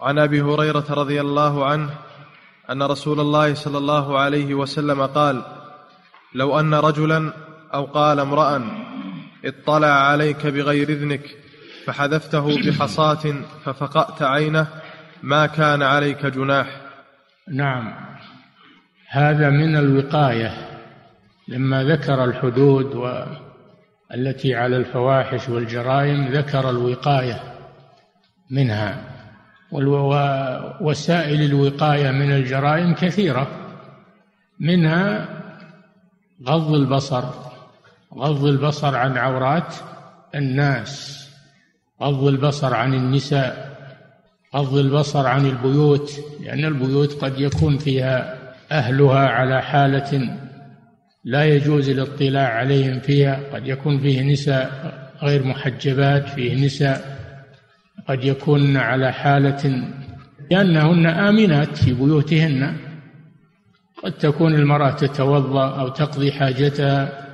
عن أبي هريرة رضي الله عنه أن رسول الله صلى الله عليه وسلم قال لو أن رجلا أو قال امرا اطلع عليك بغير إذنك فحذفته بحصاة ففقأت عينه ما كان عليك جناح. نعم. هذا من الوقاية لما ذكر الحدود و التي على الفواحش والجرائم ذكر الوقاية منها. ووسائل الوقاية من الجرائم كثيرة منها غض البصر غض البصر عن عورات الناس غض البصر عن النساء غض البصر عن البيوت لأن البيوت قد يكون فيها أهلها على حالة لا يجوز الاطلاع عليهم فيها قد يكون فيه نساء غير محجبات فيه نساء قد يكون على حالة لأنهن آمنات في بيوتهن. قد تكون المرأة تتوضأ أو تقضي حاجتها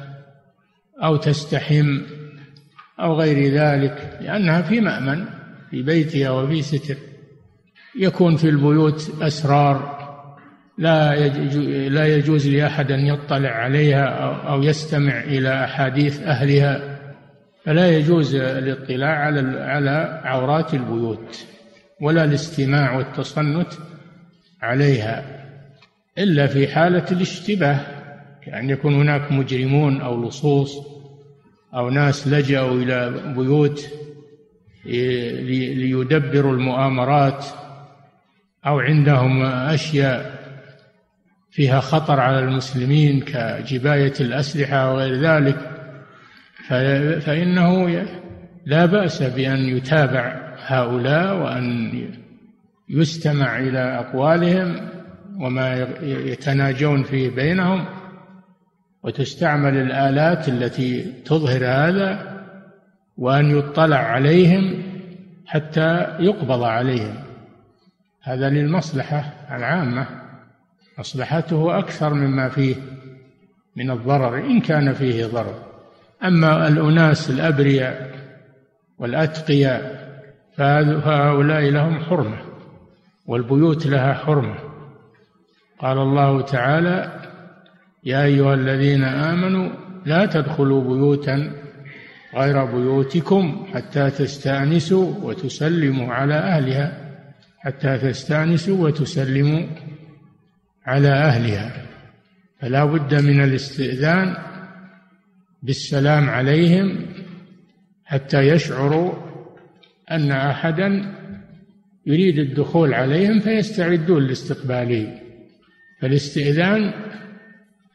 أو تستحم أو غير ذلك لأنها في مأمن في بيتها وفي ستر. يكون في البيوت أسرار لا لا يجوز لأحد أن يطلع عليها أو يستمع إلى أحاديث أهلها. فلا يجوز الاطلاع على على عورات البيوت ولا الاستماع والتصنت عليها إلا في حالة الاشتباه كأن يكون هناك مجرمون أو لصوص أو ناس لجأوا إلى بيوت ليدبروا المؤامرات أو عندهم أشياء فيها خطر على المسلمين كجباية الأسلحة وغير ذلك. فإنه لا بأس بأن يتابع هؤلاء وأن يستمع إلى أقوالهم وما يتناجون فيه بينهم وتستعمل الآلات التي تظهر هذا وأن يطلع عليهم حتى يقبض عليهم. هذا للمصلحة العامة. مصلحته أكثر مما فيه من الضرر إن كان فيه ضرر. أما الأناس الأبرياء والأتقياء فهؤلاء لهم حرمة والبيوت لها حرمة. قال الله تعالى يا أيها الذين آمنوا لا تدخلوا بيوتا غير بيوتكم حتى تستأنسوا وتسلموا على أهلها حتى تستأنسوا وتسلموا على أهلها. فلا بد من الاستئذان بالسلام عليهم حتى يشعروا أن أحدا يريد الدخول عليهم فيستعدون لاستقباله فالاستئذان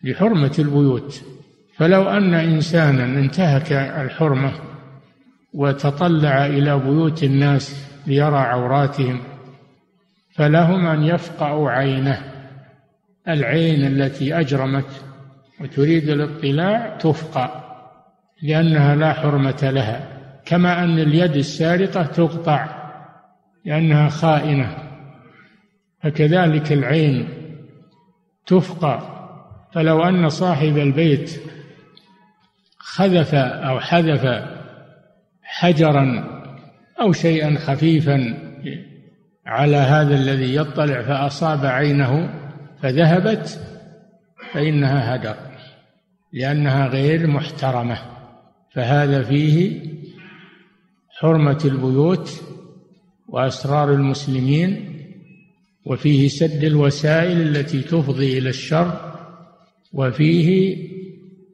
لحرمة البيوت. فلو أن إنسانا انتهك الحرمة وتطلع إلى بيوت الناس ليرى عوراتهم فلهم أن يفقعوا عينه العين التي أجرمت وتريد الاطلاع تفقع لأنها لا حرمة لها كما أن اليد السارقة تقطع لأنها خائنة. فكذلك العين تفقع فلو أن صاحب البيت خذف أو حذف حجرا أو شيئا خفيفا على هذا الذي يطلع فأصاب عينه فذهبت فإنها هدر. لأنها غير محترمة فهذا فيه حرمة البيوت وأسرار المسلمين وفيه سد الوسائل التي تفضي إلى الشر وفيه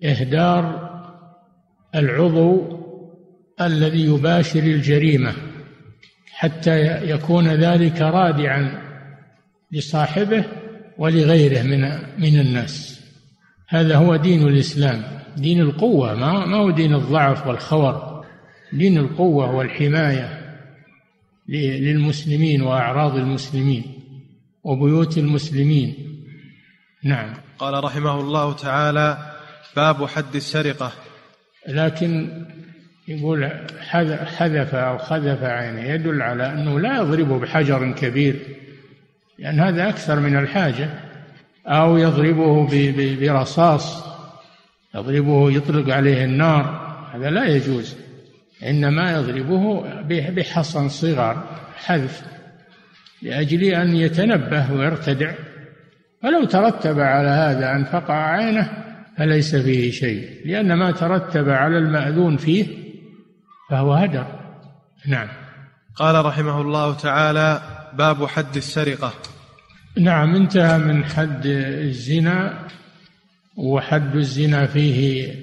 إهدار العضو الذي يباشر الجريمة حتى يكون ذلك رادعا لصاحبه ولغيره من من الناس. هذا هو دين الإسلام دين القوة ما ما هو دين الضعف والخور. دين القوة والحماية للمسلمين وأعراض المسلمين وبيوت المسلمين. نعم. قال رحمه الله تعالى باب حد السرقة. لكن يقول حذف أو خذف عينه يدل على أنه لا يضربه بحجر كبير لأن هذا أكثر من الحاجة. أو يضربه برصاص يضربه يطلق عليه النار هذا لا يجوز. إنما يضربه بحصن صغار حذف لأجل أن يتنبه ويرتدع. فلو ترتب على هذا أن فقع عينه فليس فيه شيء لأن ما ترتب على المأذون فيه فهو هدر. نعم. قال رحمه الله تعالى باب حد السرقة. نعم انتهى من حد الزنا وحد الزنا فيه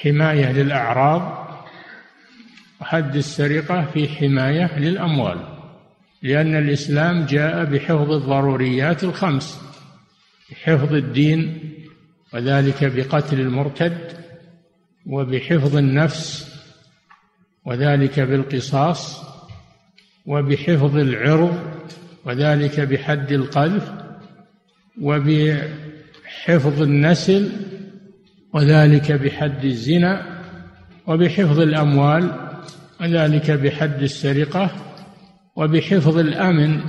حماية للأعراض وحد السرقة في حماية للأموال لأن الإسلام جاء بحفظ الضروريات الخمس بحفظ الدين وذلك بقتل المرتد وبحفظ النفس وذلك بالقصاص وبحفظ العرض وذلك بحد القذف وبحفظ النسل وذلك بحد الزنا وبحفظ الأموال وذلك بحد السرقة وبحفظ الأمن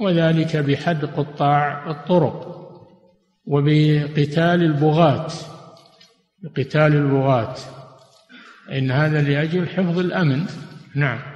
وذلك بحد قطاع الطرق وبقتال البغاة بقتال البغاة. إن هذا لأجل حفظ الأمن. نعم.